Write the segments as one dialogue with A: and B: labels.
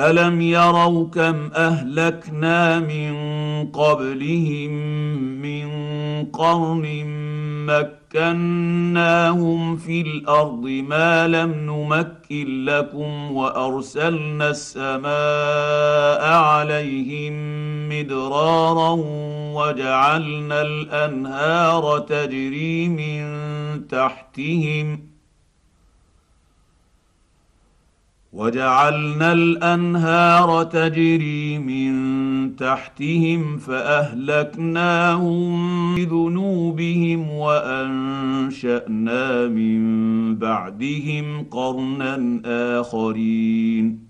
A: الم يروا كم اهلكنا من قبلهم من قرن مكناهم في الارض ما لم نمكن لكم وارسلنا السماء عليهم مدرارا وجعلنا الانهار تجري من تحتهم وجعلنا الانهار تجري من تحتهم فاهلكناهم بذنوبهم وانشانا من بعدهم قرنا اخرين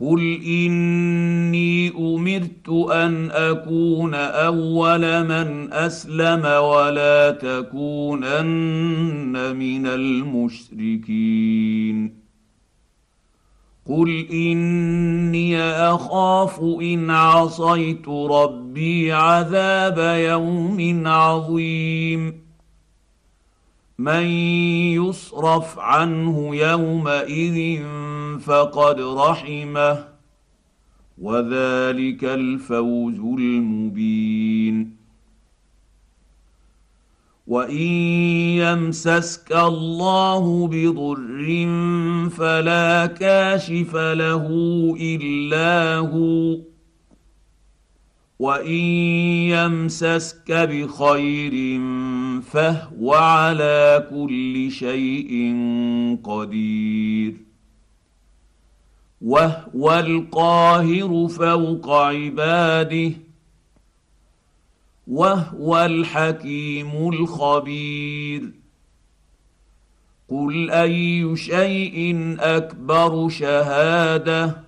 A: قل اني امرت ان اكون اول من اسلم ولا تكونن من المشركين قل اني اخاف ان عصيت ربي عذاب يوم عظيم من يصرف عنه يومئذ فقد رحمه وذلك الفوز المبين وان يمسسك الله بضر فلا كاشف له الا هو وان يمسسك بخير فهو على كل شيء قدير وهو القاهر فوق عباده وهو الحكيم الخبير قل اي شيء اكبر شهاده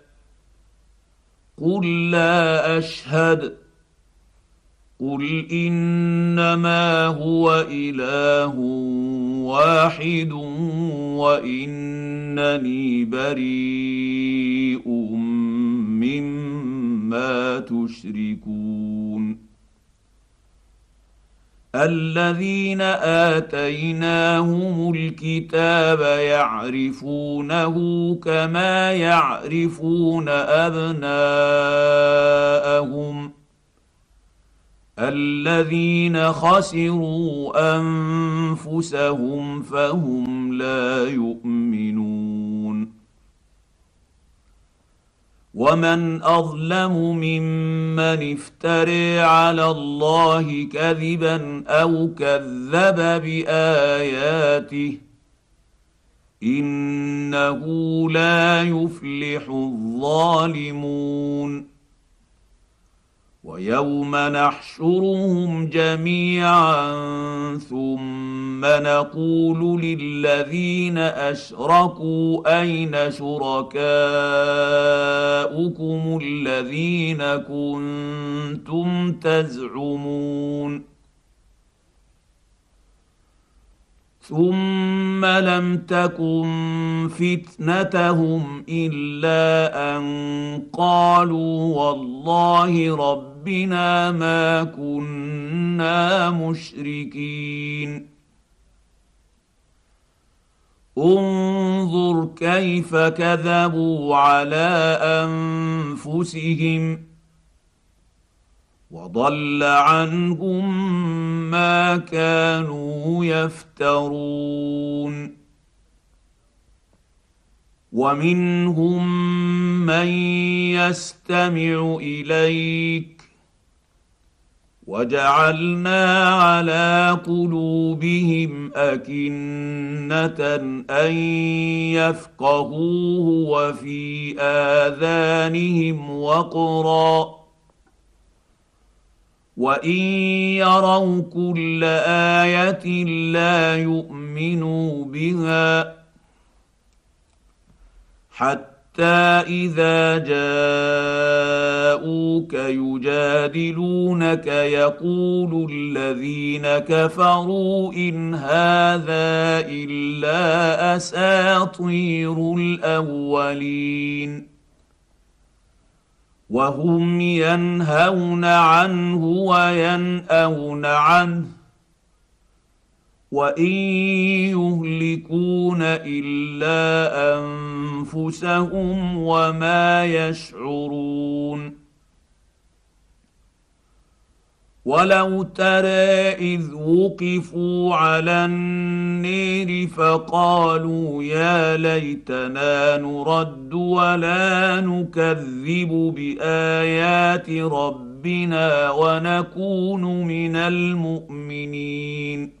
A: قل لا اشهد قل انما هو اله واحد وانني بريء مما تشركون الذين اتيناهم الكتاب يعرفونه كما يعرفون ابناءهم الذين خسروا انفسهم فهم لا يؤمنون ومن اظلم ممن افتري على الله كذبا او كذب باياته انه لا يفلح الظالمون ويوم نحشرهم جميعا ثم نقول للذين اشركوا اين شركاؤكم الذين كنتم تزعمون ثم لم تكن فتنتهم الا ان قالوا والله رب ربنا ما كنا مشركين انظر كيف كذبوا على انفسهم وضل عنهم ما كانوا يفترون ومنهم من يستمع اليك وجعلنا على قلوبهم اكنه ان يفقهوه وفي اذانهم وقرا وان يروا كل ايه لا يؤمنوا بها حتى حتى اذا جاءوك يجادلونك يقول الذين كفروا ان هذا الا اساطير الاولين وهم ينهون عنه ويناون عنه وان يهلكون الا انفسهم وما يشعرون ولو ترى اذ وقفوا على النير فقالوا يا ليتنا نرد ولا نكذب بايات ربنا ونكون من المؤمنين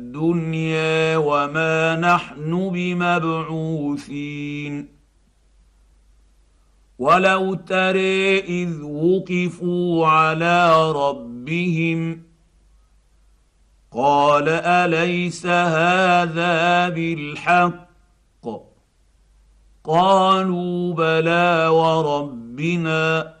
A: الدنيا وما نحن بمبعوثين ولو ترى اذ وقفوا على ربهم قال اليس هذا بالحق قالوا بلى وربنا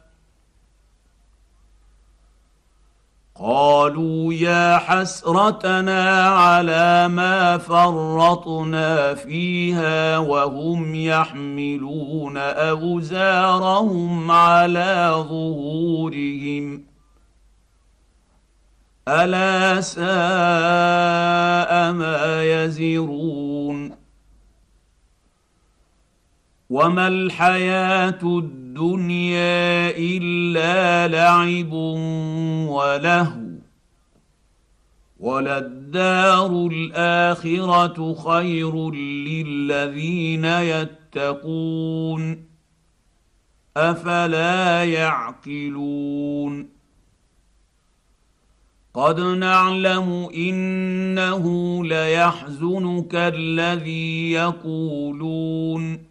A: قالوا يا حسرتنا على ما فرطنا فيها وهم يحملون اوزارهم على ظهورهم الا ساء ما يزرون وما الحياه الدنيا الدنيا الا لعب ولهو وللدار الاخره خير للذين يتقون افلا يعقلون قد نعلم انه ليحزنك الذي يقولون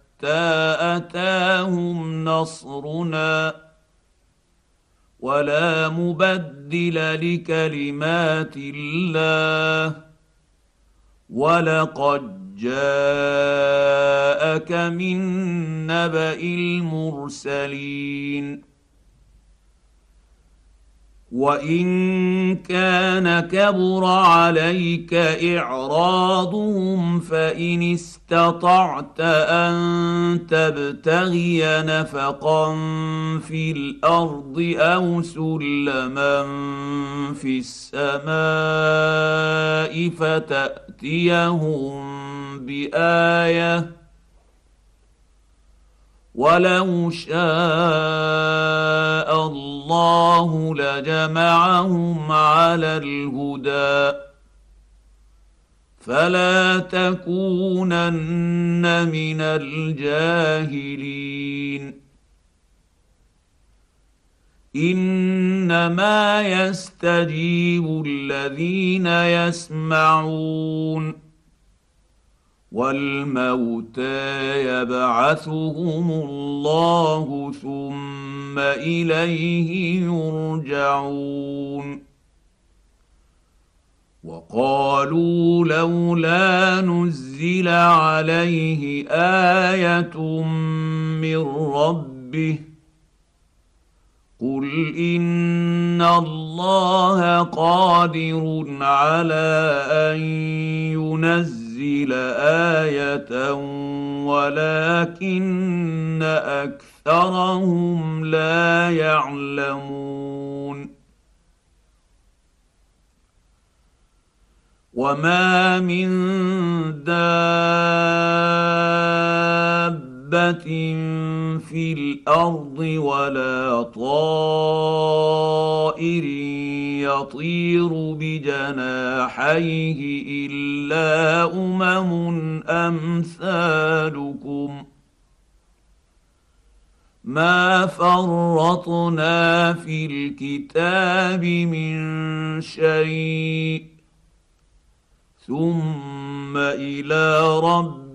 A: حتى اتاهم نصرنا ولا مبدل لكلمات الله ولقد جاءك من نبا المرسلين وان كان كبر عليك اعراضهم فان استطعت ان تبتغي نفقا في الارض او سلما في السماء فتاتيهم بايه ولو شاء الله لجمعهم على الهدى فلا تكونن من الجاهلين انما يستجيب الذين يسمعون والموتى يبعثهم الله ثم اليه يرجعون وقالوا لولا نزل عليه ايه من ربه قل ان الله قادر على ان ينزل انزل ايه ولكن اكثرهم لا يعلمون وما من دابه دابه في الارض ولا طائر يطير بجناحيه الا امم امثالكم ما فرطنا في الكتاب من شيء ثم الى رب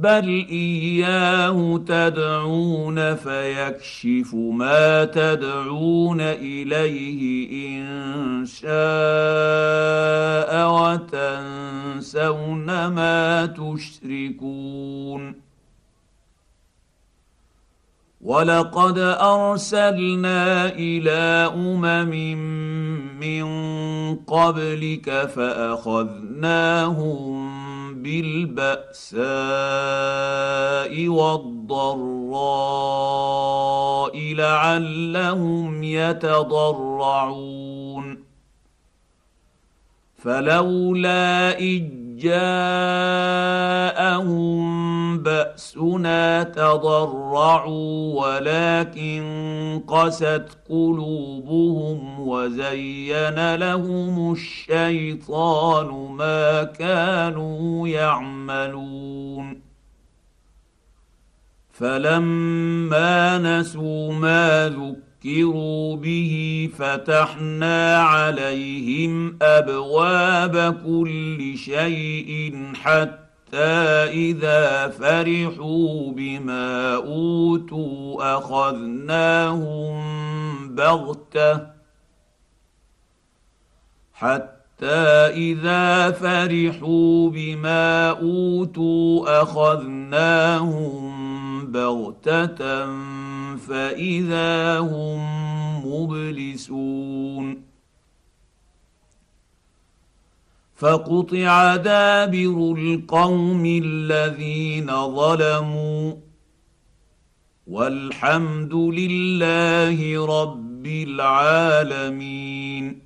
A: بل اياه تدعون فيكشف ما تدعون اليه ان شاء وتنسون ما تشركون ولقد ارسلنا الى امم من قبلك فاخذناهم بالباساء والضراء لعلهم يتضرعون فلولا إذ جاءهم باسنا تضرعوا ولكن قست قلوبهم وزين لهم الشيطان ما كانوا يعملون فلما نسوا ما ذكروا ذكروا به فتحنا عليهم ابواب كل شيء حتى اذا فرحوا بما اوتوا اخذناهم بغته حتى حتى اذا فرحوا بما اوتوا اخذناهم بغته فاذا هم مبلسون فقطع دابر القوم الذين ظلموا والحمد لله رب العالمين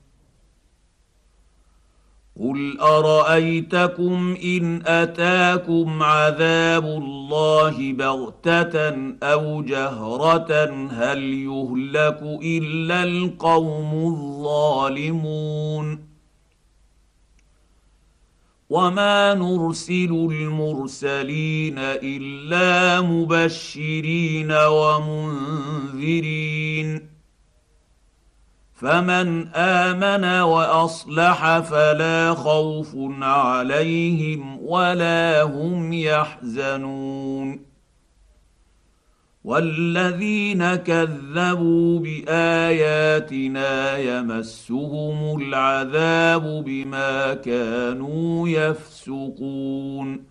A: قل ارايتكم ان اتاكم عذاب الله بغته او جهره هل يهلك الا القوم الظالمون وما نرسل المرسلين الا مبشرين ومنذرين فمن امن واصلح فلا خوف عليهم ولا هم يحزنون والذين كذبوا باياتنا يمسهم العذاب بما كانوا يفسقون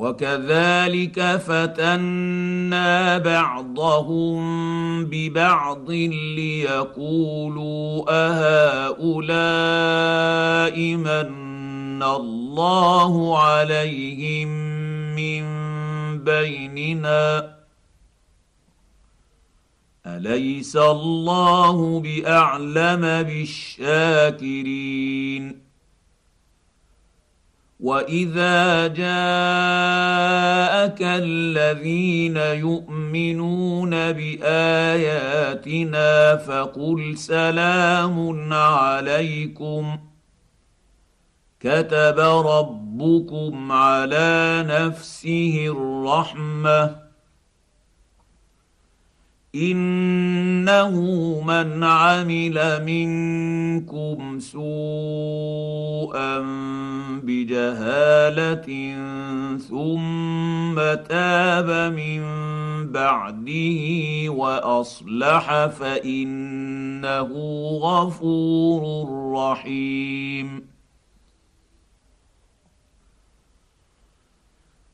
A: وكذلك فتنا بعضهم ببعض ليقولوا اهؤلاء من الله عليهم من بيننا اليس الله باعلم بالشاكرين واذا جاءك الذين يؤمنون باياتنا فقل سلام عليكم كتب ربكم على نفسه الرحمه انه من عمل منكم سوءا بجهاله ثم تاب من بعده واصلح فانه غفور رحيم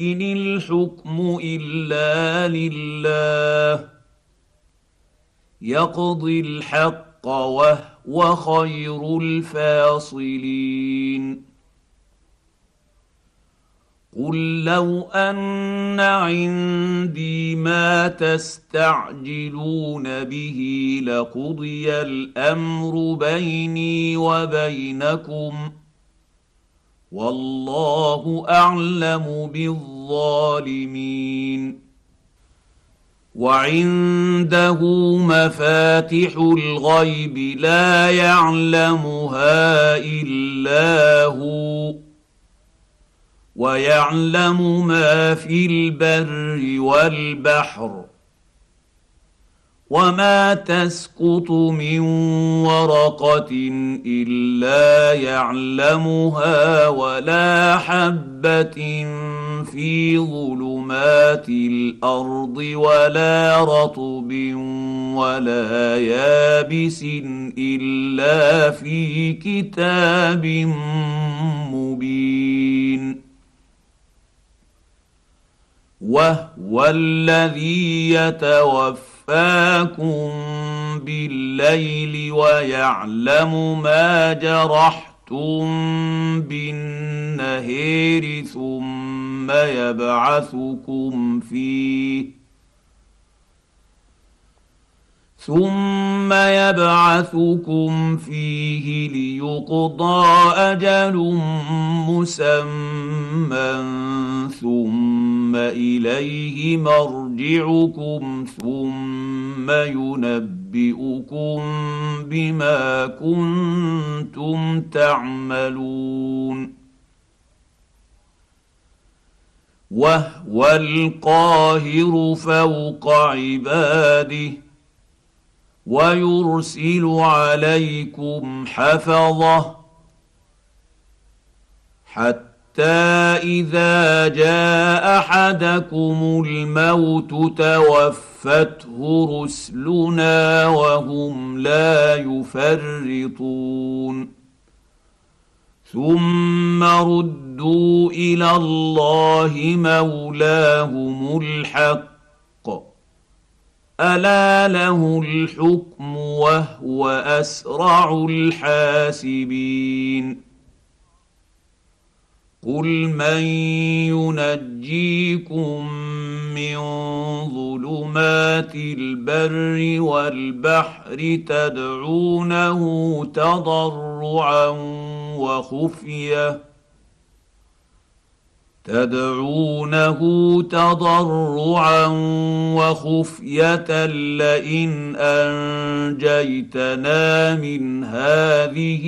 A: ان الحكم الا لله يقضي الحق وهو خير الفاصلين قل لو ان عندي ما تستعجلون به لقضي الامر بيني وبينكم ۖ والله اعلم بالظالمين وعنده مفاتح الغيب لا يعلمها الا هو ويعلم ما في البر والبحر وما تسقط من ورقه الا يعلمها ولا حبه في ظلمات الارض ولا رطب ولا يابس الا في كتاب مبين وهو الذي يتوفى يخفاكم بالليل ويعلم ما جرحتم بالنهير ثم يبعثكم فيه ثم يبعثكم فيه ليقضى اجل مسمى ثم اليه مرجعكم ثم ينبئكم بما كنتم تعملون وهو القاهر فوق عباده ويرسل عليكم حفظه حتى اذا جاء احدكم الموت توفته رسلنا وهم لا يفرطون ثم ردوا الى الله مولاهم الحق الا له الحكم وهو اسرع الحاسبين قل من ينجيكم من ظلمات البر والبحر تدعونه تضرعا وخفيه تدعونه تضرعا وخفيه لئن انجيتنا من هذه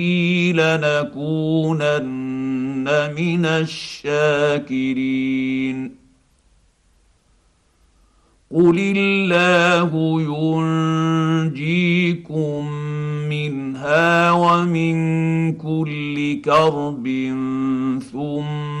A: لنكونن من الشاكرين قل الله ينجيكم منها ومن كل كرب ثم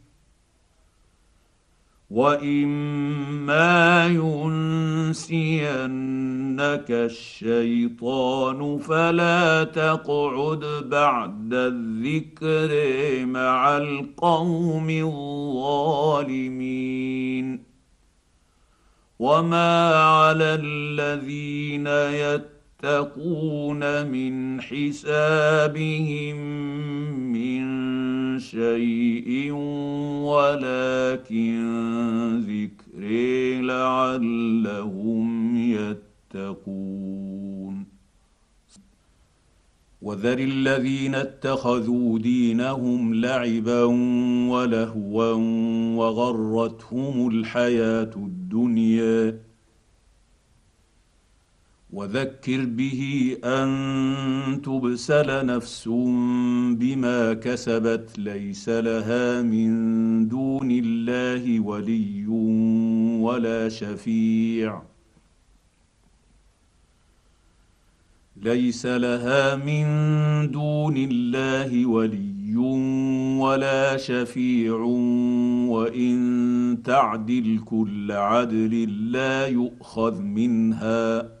A: واما ينسينك الشيطان فلا تقعد بعد الذكر مع القوم الظالمين وما على الذين يتقون يتقون من حسابهم من شيء ولكن ذكري لعلهم يتقون وذر الذين اتخذوا دينهم لعبا ولهوا وغرتهم الحياه الدنيا وذكر به ان تبسل نفس بما كسبت ليس لها من دون الله ولي ولا شفيع ليس لها من دون الله ولي ولا شفيع وان تعدل كل عدل لا يؤخذ منها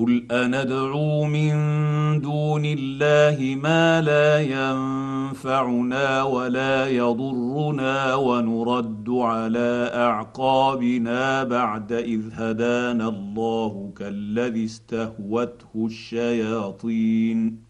A: قل أندعو من دون الله ما لا ينفعنا ولا يضرنا ونرد على أعقابنا بعد إذ هدانا الله كالذي استهوته الشياطين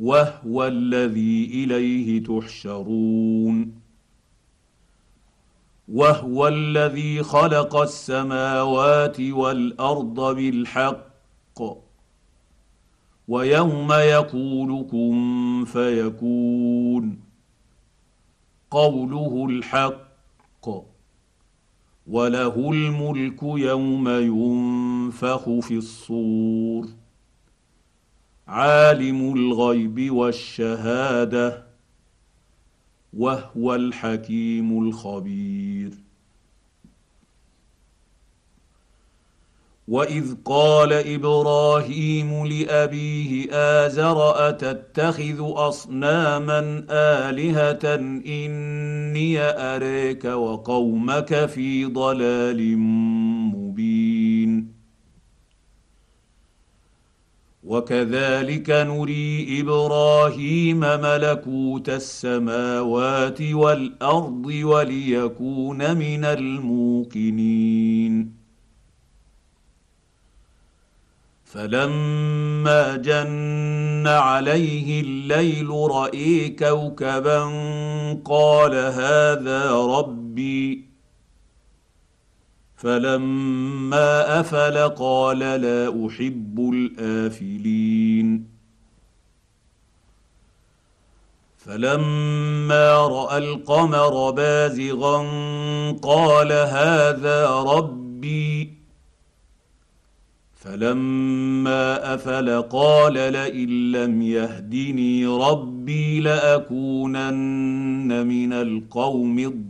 A: وهو الذي اليه تحشرون وهو الذي خلق السماوات والارض بالحق ويوم يقول كن فيكون قوله الحق وله الملك يوم ينفخ في الصور عالم الغيب والشهاده وهو الحكيم الخبير واذ قال ابراهيم لابيه ازر اتتخذ اصناما الهه اني اريك وقومك في ضلال مبين وكذلك نري ابراهيم ملكوت السماوات والارض وليكون من الموقنين فلما جن عليه الليل رأي كوكبا قال هذا ربي فلما افل قال لا احب الافلين فلما راى القمر بازغا قال هذا ربي فلما افل قال لئن لم يهدني ربي لاكونن من القوم الضالين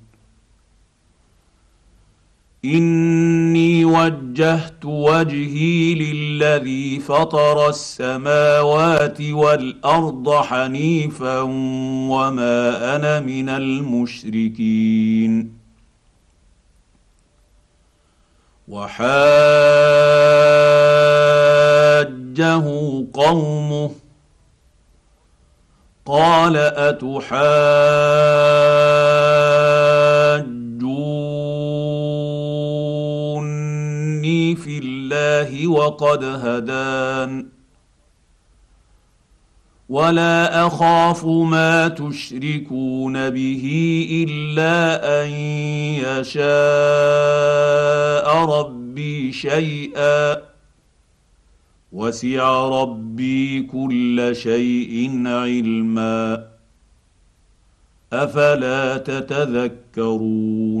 A: اني وجهت وجهي للذي فطر السماوات والارض حنيفا وما انا من المشركين وحاجه قومه قال اتحاج الله وقد هدان ولا اخاف ما تشركون به الا ان يشاء ربي شيئا وسع ربي كل شيء علما افلا تتذكرون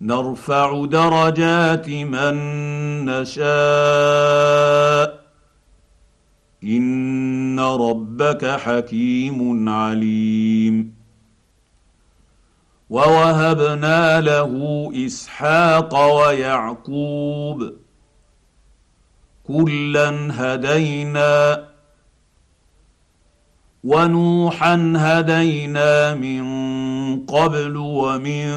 A: نرفع درجات من نشاء ان ربك حكيم عليم ووهبنا له اسحاق ويعقوب كلا هدينا ونوحا هدينا من قبل ومن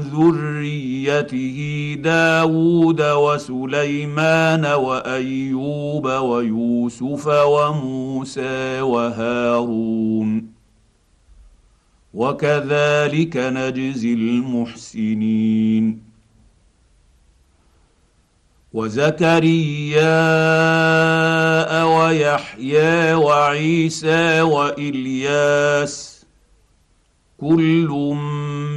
A: ذريته داود وسليمان وايوب ويوسف وموسى وهارون وكذلك نجزي المحسنين وزكريا ويحيى وعيسى والياس كل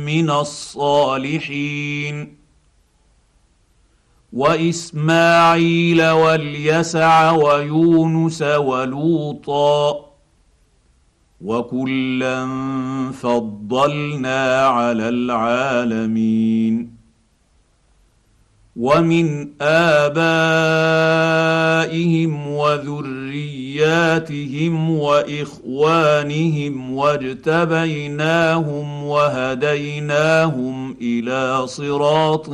A: من الصالحين واسماعيل واليسع ويونس ولوطا وكلا فضلنا على العالمين ومن ابائهم وذرياتهم واخوانهم واجتبيناهم وهديناهم الى صراط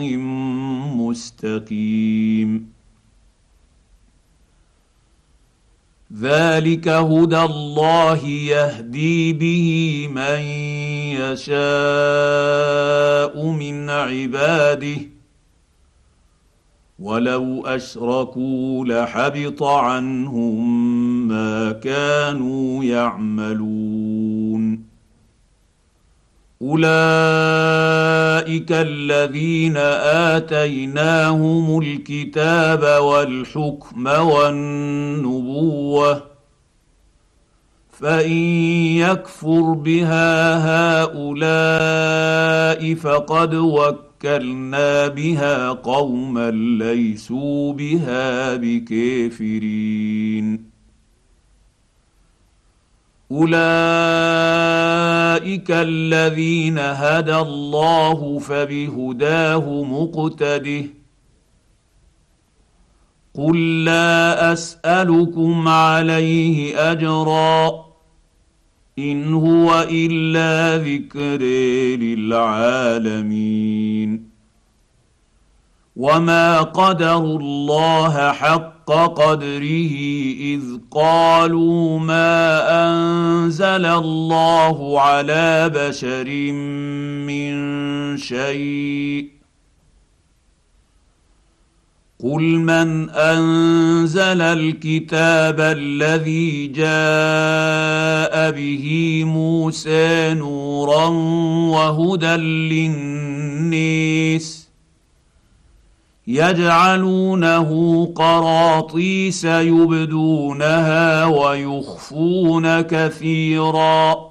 A: مستقيم ذلك هدى الله يهدي به من يشاء من عباده ولو اشركوا لحبط عنهم ما كانوا يعملون اولئك الذين اتيناهم الكتاب والحكم والنبوه فان يكفر بها هؤلاء فقد وكلوا ومكلنا بها قوما ليسوا بها بكافرين اولئك الذين هدى الله فبهداه مقتده قل لا اسالكم عليه اجرا ان هو الا ذكر للعالمين وما قدروا الله حق قدره اذ قالوا ما انزل الله على بشر من شيء قل من انزل الكتاب الذي جاء به موسى نورا وهدى للناس يجعلونه قراطيس يبدونها ويخفون كثيرا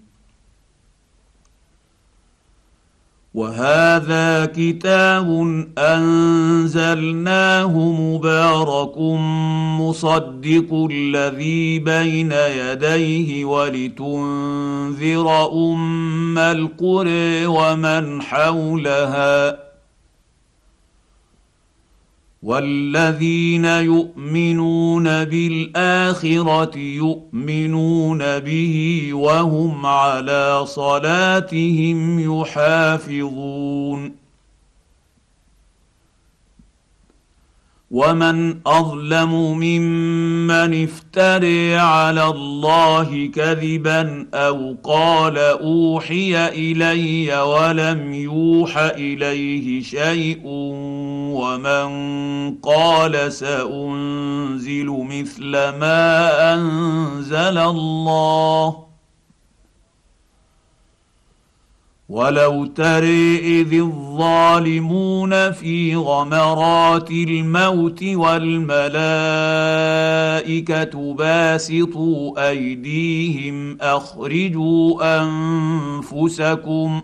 A: وهذا كتاب انزلناه مبارك مصدق الذي بين يديه ولتنذر ام القرى ومن حولها والذين يؤمنون بالاخره يؤمنون به وهم على صلاتهم يحافظون ومن اظلم ممن افتري على الله كذبا او قال اوحي الي ولم يوح اليه شيء ومن قال سانزل مثل ما انزل الله ولو تر اذ الظالمون في غمرات الموت والملائكه باسطوا ايديهم اخرجوا انفسكم ۖ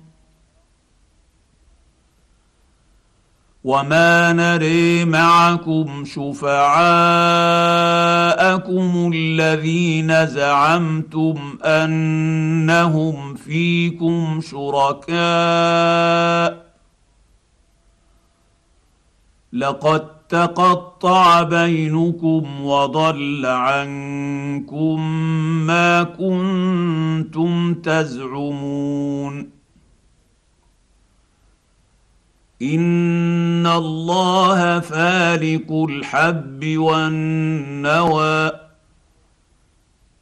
A: وما نري معكم شفعاءكم الذين زعمتم انهم فيكم شركاء لقد تقطع بينكم وضل عنكم ما كنتم تزعمون ان الله فالق الحب والنوى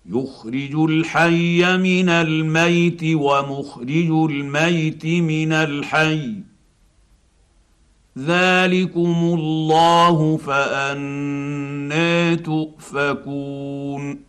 A: يخرج الحي من الميت ومخرج الميت من الحي ذلكم الله فانى تؤفكون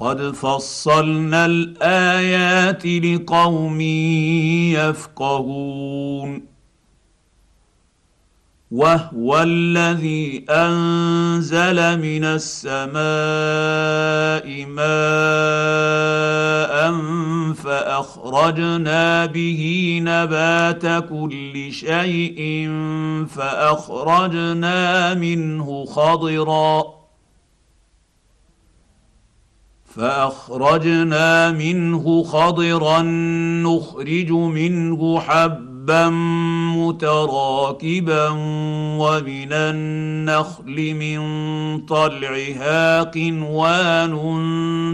A: قد فصلنا الايات لقوم يفقهون وهو الذي انزل من السماء ماء فاخرجنا به نبات كل شيء فاخرجنا منه خضرا فاخرجنا منه خضرا نخرج منه حبا متراكبا ومن النخل من طلعها قنوان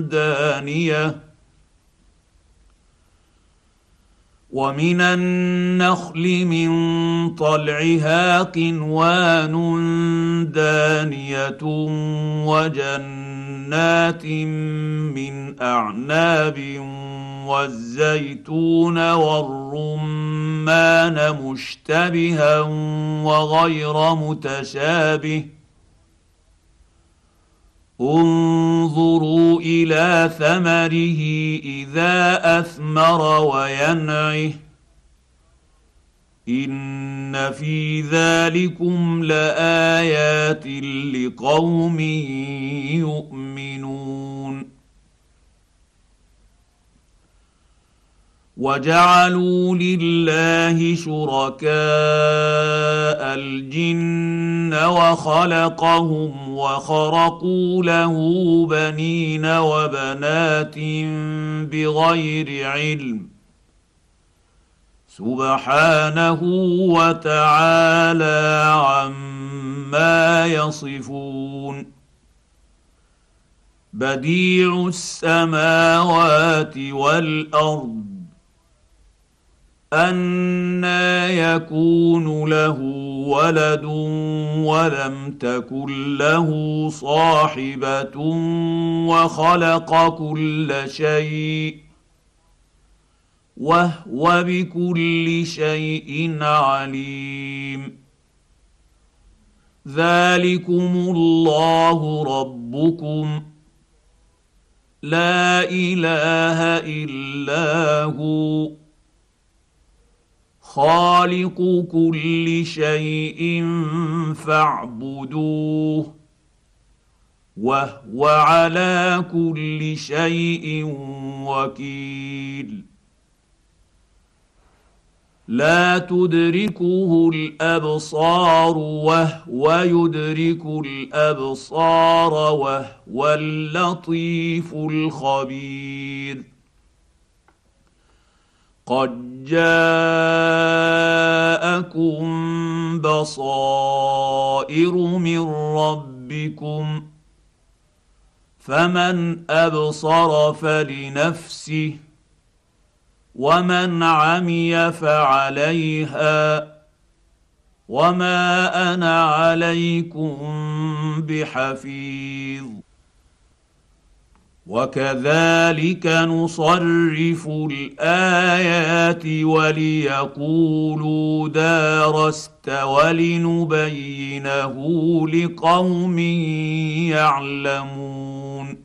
A: دانيه ومن النخل من طلعها قنوان دانيه وجنه جنات من اعناب والزيتون والرمان مشتبها وغير متشابه انظروا الى ثمره اذا اثمر وينعه ان في ذلكم لايات لقوم يؤمنون وجعلوا لله شركاء الجن وخلقهم وخرقوا له بنين وبنات بغير علم سبحانه وتعالى عما يصفون بديع السماوات والارض أنا يكون له ولد ولم تكن له صاحبة وخلق كل شيء وهو بكل شيء عليم ذلكم الله ربكم لا اله الا هو خالق كل شيء فاعبدوه وهو على كل شيء وكيل لا تدركه الابصار وهو يدرك الابصار وهو اللطيف الخبير قد جاءكم بصائر من ربكم فمن ابصر فلنفسه ومن عمي فعليها وما انا عليكم بحفيظ وكذلك نصرف الايات وليقولوا دارست ولنبينه لقوم يعلمون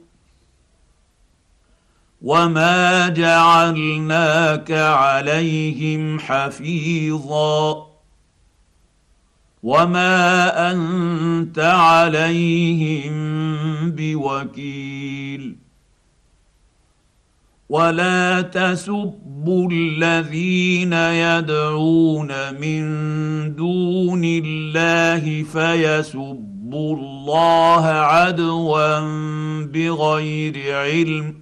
A: وما جعلناك عليهم حفيظا وما انت عليهم بوكيل ولا تسبوا الذين يدعون من دون الله فيسبوا الله عدوا بغير علم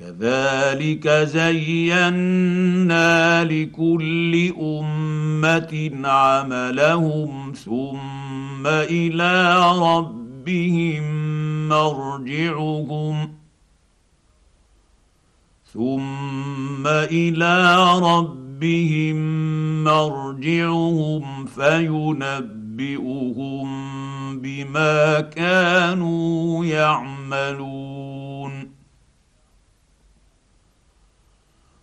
A: كذلك زينا لكل امه عملهم ثم الى ربهم مرجعهم ثم الى ربهم مرجعهم فينبئهم بما كانوا يعملون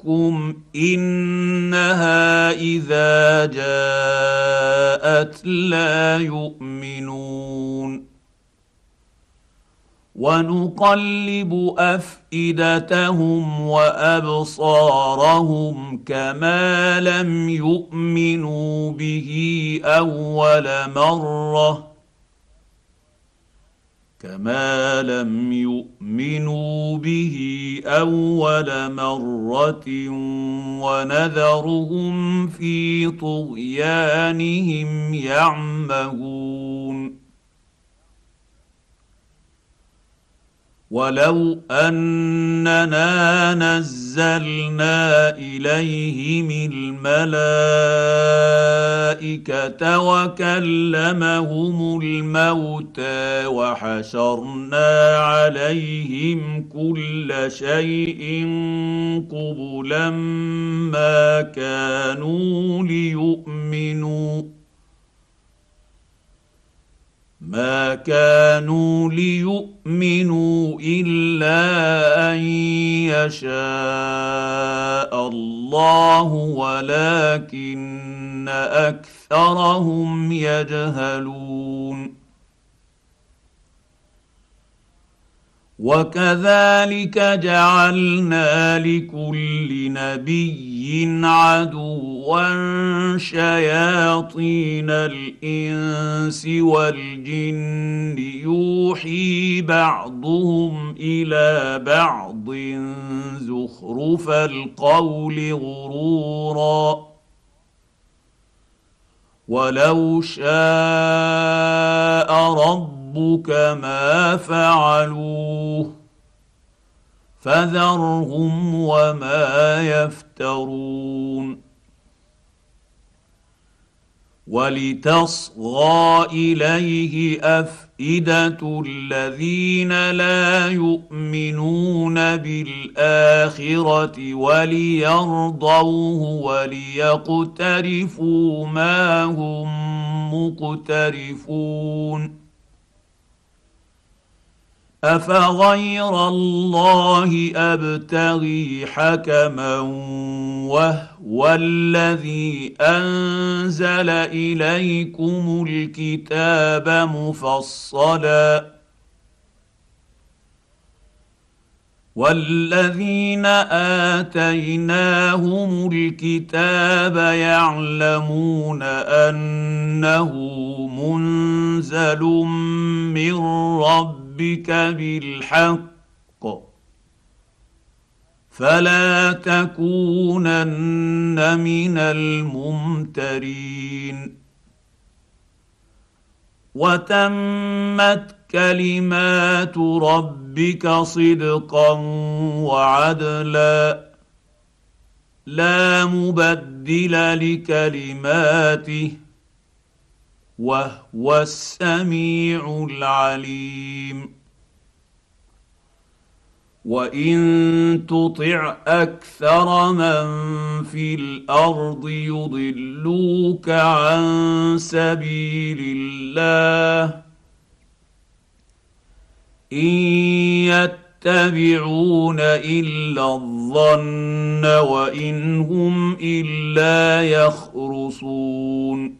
A: عليكم انها اذا جاءت لا يؤمنون ونقلب افئدتهم وابصارهم كما لم يؤمنوا به اول مره كما لم يؤمنوا به اول مره ونذرهم في طغيانهم يعمهون ولو اننا نزلنا اليهم الملائكه وكلمهم الموتى وحشرنا عليهم كل شيء قبلا ما كانوا ليؤمنوا ما كانوا ليؤمنوا الا ان يشاء الله ولكن اكثرهم يجهلون وكذلك جعلنا لكل نبي عدوين عدوا شياطين الانس والجن يوحي بعضهم الى بعض زخرف القول غرورا ولو شاء ربك ما فعلوه فذرهم وما يفترون ولتصغى اليه افئده الذين لا يؤمنون بالاخره وليرضوه وليقترفوا ما هم مقترفون افغير الله ابتغي حكما وهو الذي انزل اليكم الكتاب مفصلا والذين اتيناهم الكتاب يعلمون انه منزل من رب ربك بالحق فلا تكونن من الممترين وتمت كلمات ربك صدقا وعدلا لا مبدل لكلماته وهو السميع العليم وان تطع اكثر من في الارض يضلوك عن سبيل الله ان يتبعون الا الظن وان هم الا يخرصون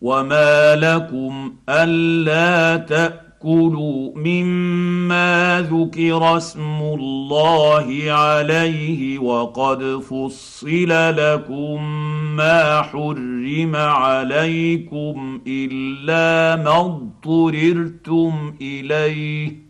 A: وما لكم الا تاكلوا مما ذكر اسم الله عليه وقد فصل لكم ما حرم عليكم الا ما اضطررتم اليه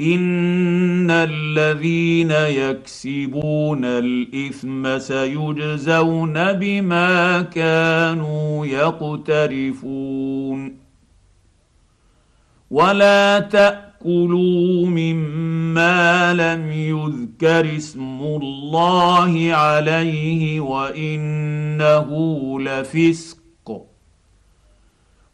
A: ان الذين يكسبون الاثم سيجزون بما كانوا يقترفون ولا تاكلوا مما لم يذكر اسم الله عليه وانه لفسق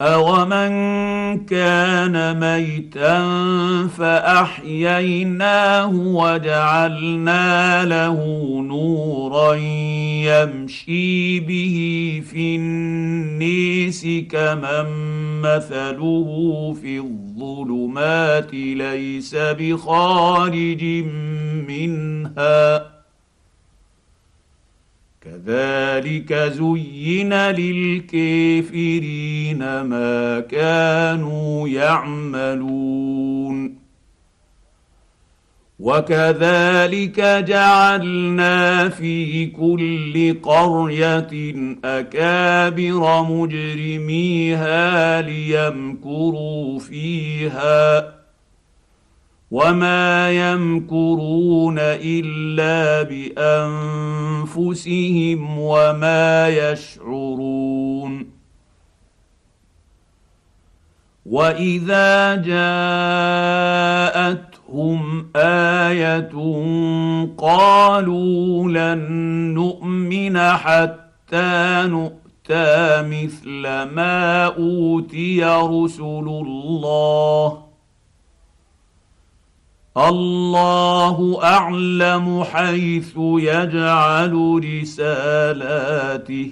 A: أومن كان ميتا فأحييناه وجعلنا له نورا يمشي به في النيس كمن مثله في الظلمات ليس بخارج منها كذلك زين للكافرين ما كانوا يعملون وكذلك جعلنا في كل قريه اكابر مجرميها ليمكروا فيها وما يمكرون الا بانفسهم وما يشعرون واذا جاءتهم ايه قالوا لن نؤمن حتى نؤتى مثل ما اوتي رسل الله الله اعلم حيث يجعل رسالاته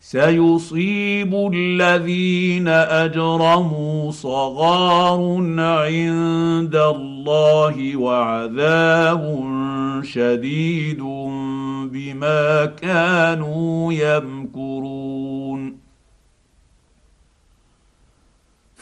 A: سيصيب الذين اجرموا صغار عند الله وعذاب شديد بما كانوا يمكرون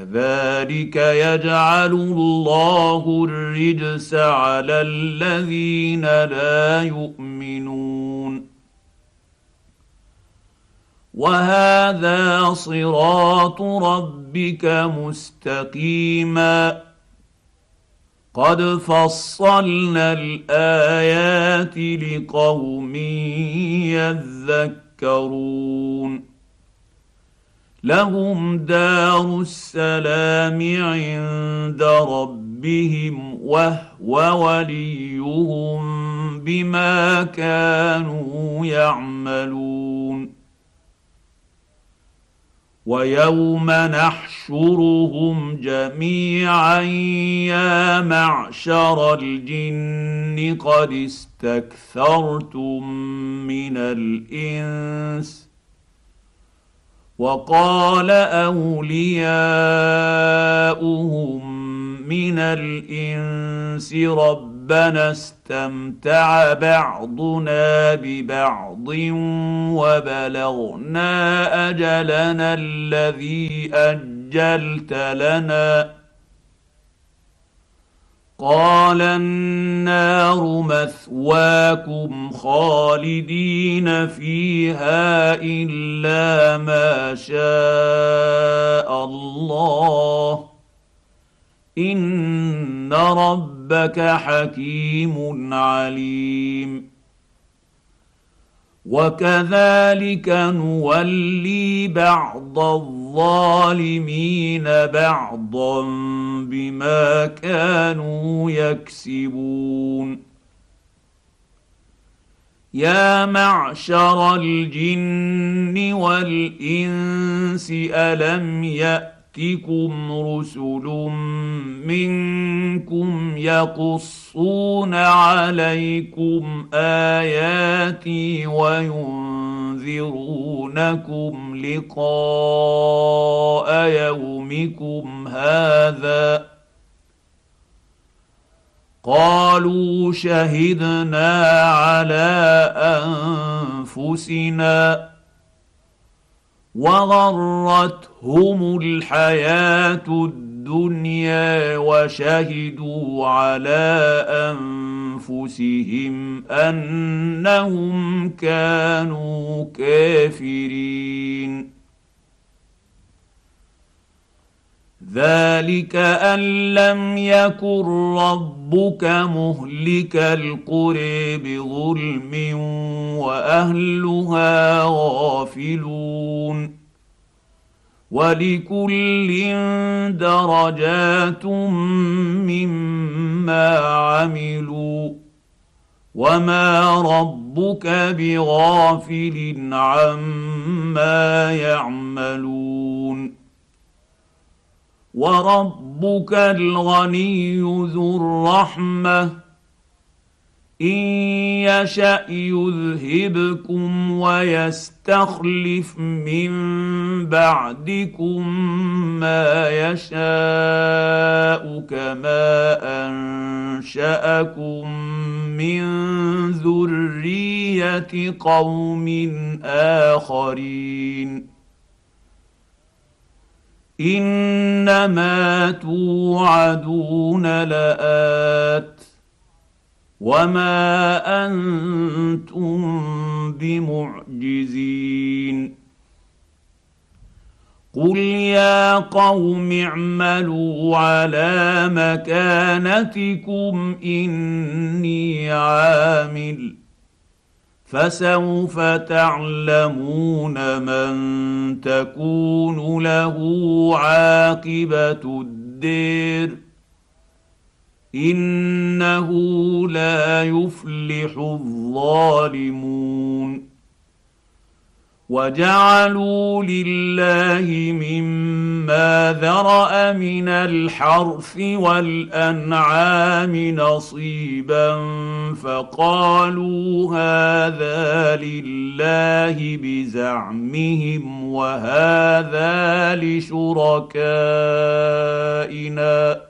A: كذلك يجعل الله الرجس على الذين لا يؤمنون وهذا صراط ربك مستقيما قد فصلنا الايات لقوم يذكرون لهم دار السلام عند ربهم وهو وليهم بما كانوا يعملون ويوم نحشرهم جميعا يا معشر الجن قد استكثرتم من الانس وقال اولياؤهم من الانس ربنا استمتع بعضنا ببعض وبلغنا اجلنا الذي اجلت لنا قال النار مثواكم خالدين فيها الا ما شاء الله ان ربك حكيم عليم وكذلك نولي بعض الظلم الظالمين بعضا بما كانوا يكسبون يا معشر الجن والانس الم يات ياتكم رسل منكم يقصون عليكم اياتي وينذرونكم لقاء يومكم هذا قالوا شهدنا على انفسنا وغرتهم الحياه الدنيا وشهدوا على انفسهم انهم كانوا كافرين ذلك ان لم يكن ربك مهلك القرى بظلم واهلها غافلون ولكل درجات مما عملوا وما ربك بغافل عما يعملون وربك الغني ذو الرحمه ان يشا يذهبكم ويستخلف من بعدكم ما يشاء كما انشاكم من ذريه قوم اخرين انما توعدون لات وما انتم بمعجزين قل يا قوم اعملوا على مكانتكم اني عامل فسوف تعلمون من تكون له عاقبه الدير انه لا يفلح الظالمون وجعلوا لله مما ذرا من الحرث والانعام نصيبا فقالوا هذا لله بزعمهم وهذا لشركائنا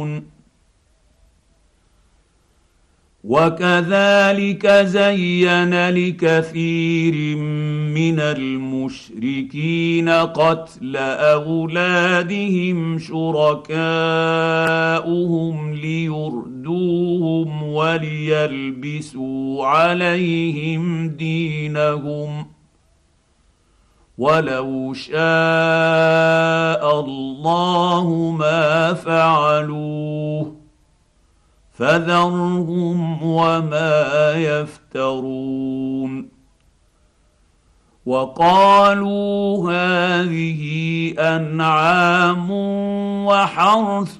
A: وكذلك زين لكثير من المشركين قتل اولادهم شركاءهم ليردوهم وليلبسوا عليهم دينهم ولو شاء الله ما فعلوه فذرهم وما يفترون وقالوا هذه انعام وحرث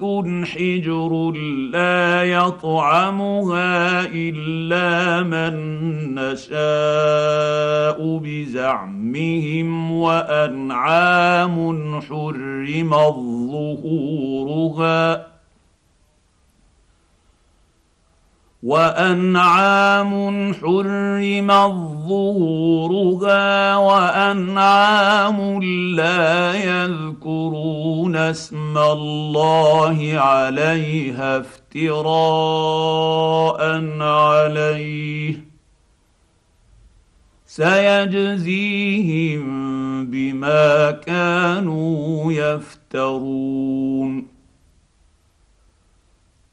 A: حجر لا يطعمها الا من نشاء بزعمهم وانعام حرم ظهورها وانعام حرم ظهورها وانعام لا يذكرون اسم الله عليها افتراء عليه سيجزيهم بما كانوا يفترون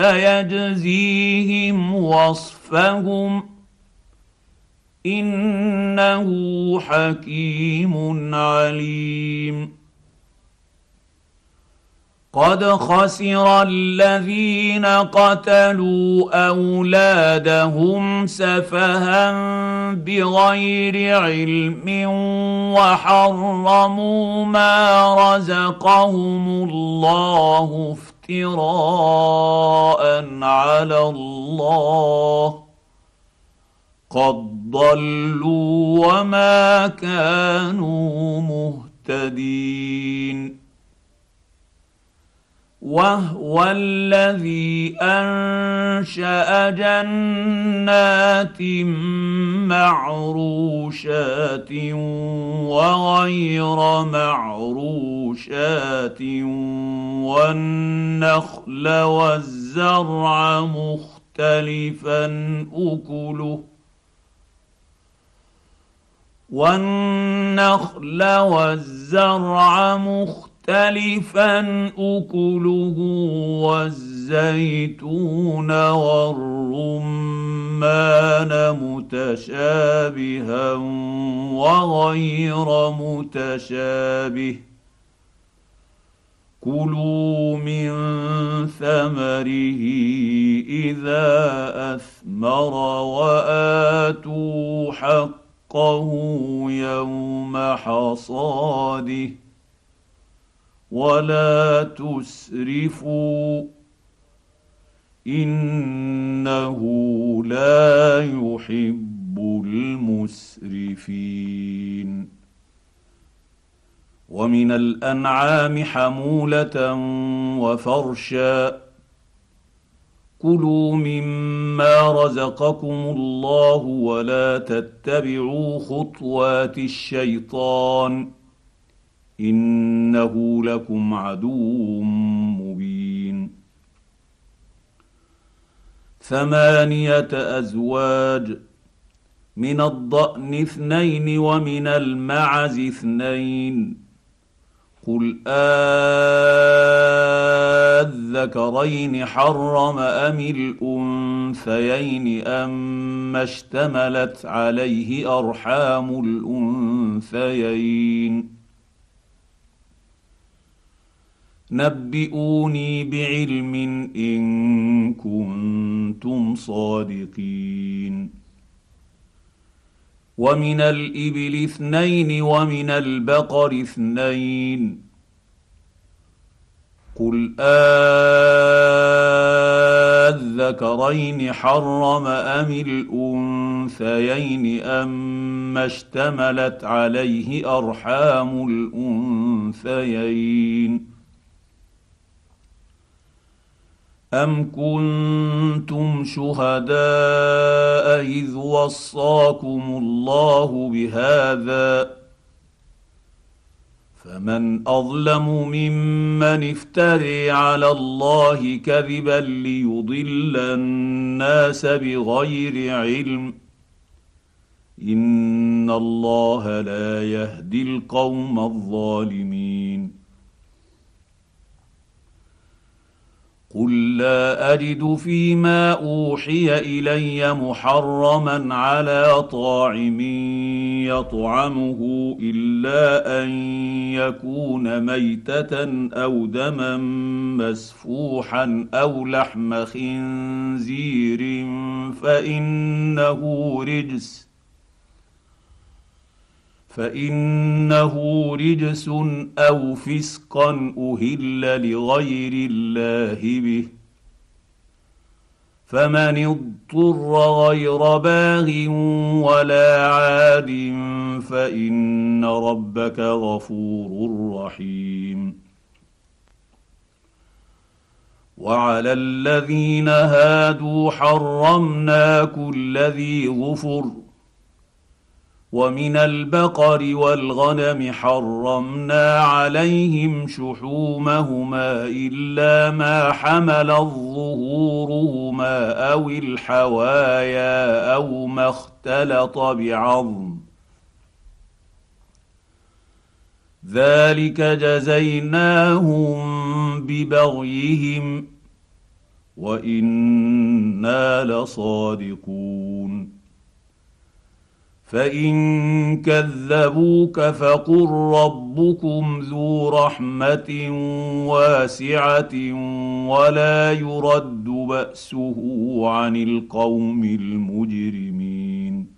A: سيجزيهم وصفهم انه حكيم عليم قد خسر الذين قتلوا اولادهم سفها بغير علم وحرموا ما رزقهم الله افتراء على الله قد ضلوا وما كانوا مهتدين وهو الذي انشا جنات معروشات وغير معروشات والنخل والزرع مختلفا اكله والنخل والزرع مختلفا مختلفا اكله والزيتون والرمان متشابها وغير متشابه كلوا من ثمره اذا اثمر واتوا حقه يوم حصاده ولا تسرفوا انه لا يحب المسرفين ومن الانعام حموله وفرشا كلوا مما رزقكم الله ولا تتبعوا خطوات الشيطان انه لكم عدو مبين ثمانيه ازواج من الضان اثنين ومن المعز اثنين قل اذكرين حرم ام الانثيين ام اشتملت عليه ارحام الانثيين نبئوني بعلم ان كنتم صادقين ومن الابل اثنين ومن البقر اثنين قل اذكرين حرم ام الانثيين اما اشتملت عليه ارحام الانثيين أم كنتم شهداء إذ وصاكم الله بهذا فمن أظلم ممن افتري على الله كذبا ليضل الناس بغير علم إن الله لا يهدي القوم الظالمين قل لا اجد فيما اوحي الي محرما على طاعم يطعمه الا ان يكون ميته او دما مسفوحا او لحم خنزير فانه رجس فانه رجس او فسقا اهل لغير الله به فمن اضطر غير باغ ولا عاد فان ربك غفور رحيم وعلى الذين هادوا حرمنا كل ذي ظفر ومن البقر والغنم حرمنا عليهم شحومهما الا ما حمل ظهورهما او الحوايا او ما اختلط بعظم ذلك جزيناهم ببغيهم وانا لصادقون فان كذبوك فقل ربكم ذو رحمه واسعه ولا يرد باسه عن القوم المجرمين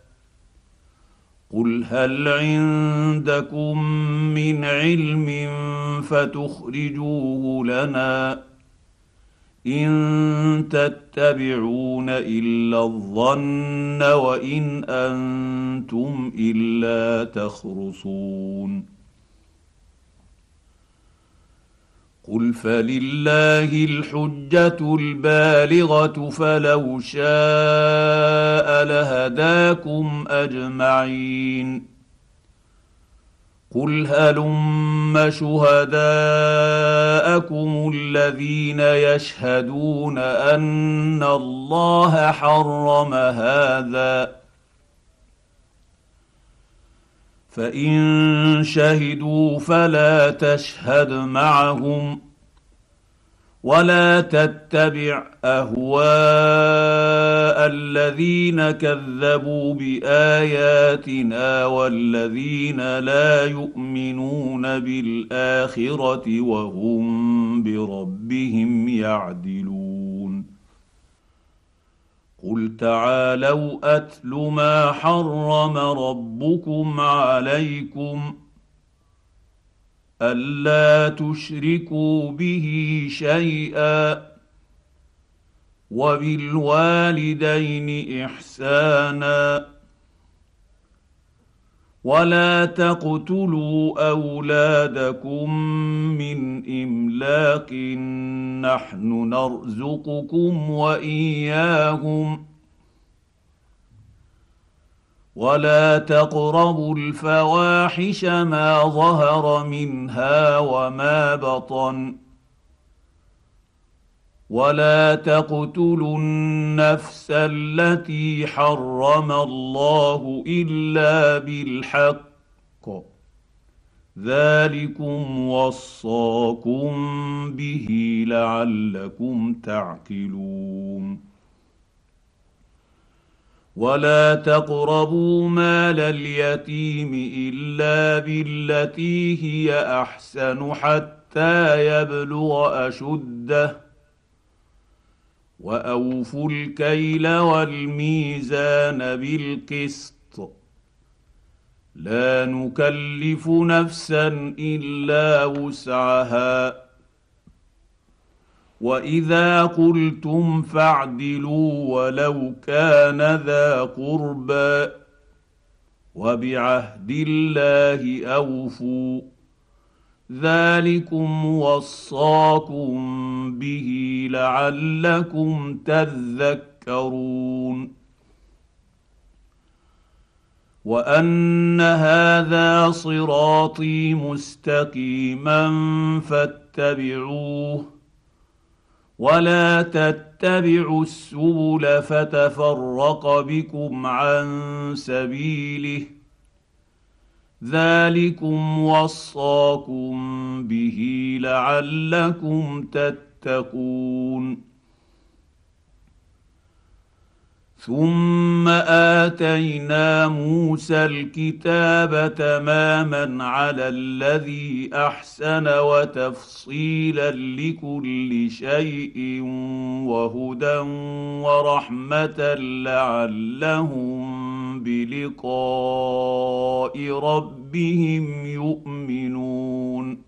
A: قل هل عندكم من علم فتخرجوه لنا ان تتبعون الا الظن وان انتم الا تخرصون قل فلله الحجه البالغه فلو شاء لهداكم اجمعين قل هلم شهداءكم الذين يشهدون ان الله حرم هذا فان شهدوا فلا تشهد معهم ولا تتبع اهواء الذين كذبوا باياتنا والذين لا يؤمنون بالاخره وهم بربهم يعدلون قل تعالوا اتل ما حرم ربكم عليكم الا تشركوا به شيئا وبالوالدين احسانا ولا تقتلوا اولادكم من املاق نحن نرزقكم واياهم ولا تقربوا الفواحش ما ظهر منها وما بطن ولا تقتلوا النفس التي حرم الله الا بالحق ذلكم وصاكم به لعلكم تعقلون ولا تقربوا مال اليتيم الا بالتي هي احسن حتى يبلغ اشده واوفوا الكيل والميزان بالقسط لا نكلف نفسا الا وسعها واذا قلتم فاعدلوا ولو كان ذا قربى وبعهد الله اوفوا ذلكم وصاكم به لعلكم تذكرون وان هذا صراطي مستقيما فاتبعوه ولا تتبعوا السبل فتفرق بكم عن سبيله ذلكم وصاكم به لعلكم تتقون ثم اتينا موسى الكتاب تماما على الذي احسن وتفصيلا لكل شيء وهدى ورحمه لعلهم بلقاء ربهم يؤمنون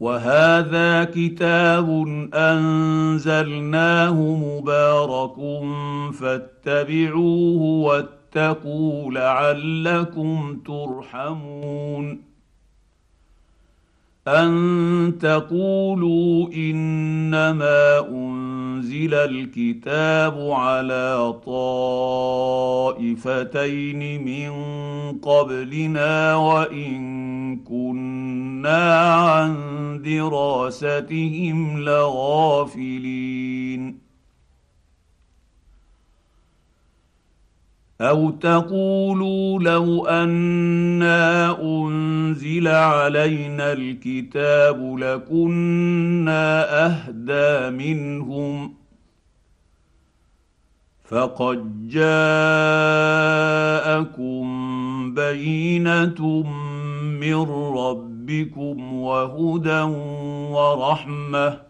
A: وهذا كتاب انزلناه مبارك فاتبعوه واتقوا لعلكم ترحمون ان تقولوا انما انزل الكتاب على طائفتين من قبلنا وان كنا عن دراستهم لغافلين او تقولوا لو انا انزل علينا الكتاب لكنا اهدى منهم فقد جاءكم بينه من ربكم وهدى ورحمه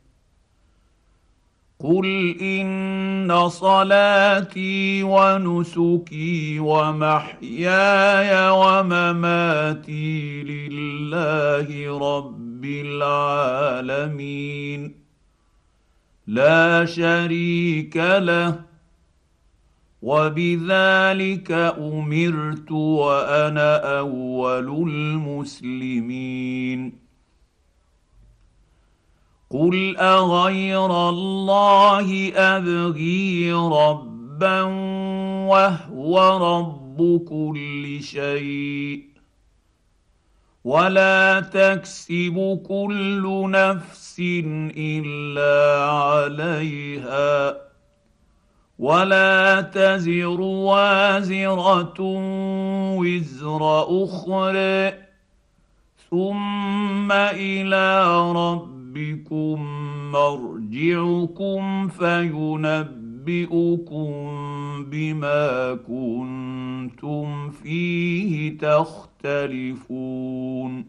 A: قل ان صلاتي ونسكي ومحياي ومماتي لله رب العالمين لا شريك له وبذلك امرت وانا اول المسلمين قل اغير الله ابغي ربا وهو رب كل شيء ولا تكسب كل نفس الا عليها ولا تزر وازره وزر اخرى ثم الى رب ربكم مرجعكم فينبئكم بما كنتم فيه تختلفون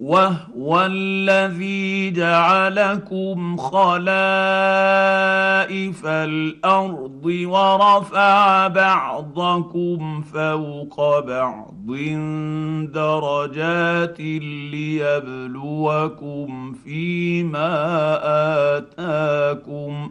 A: وهو الذي جعلكم خلائف الارض ورفع بعضكم فوق بعض درجات ليبلوكم فيما اتاكم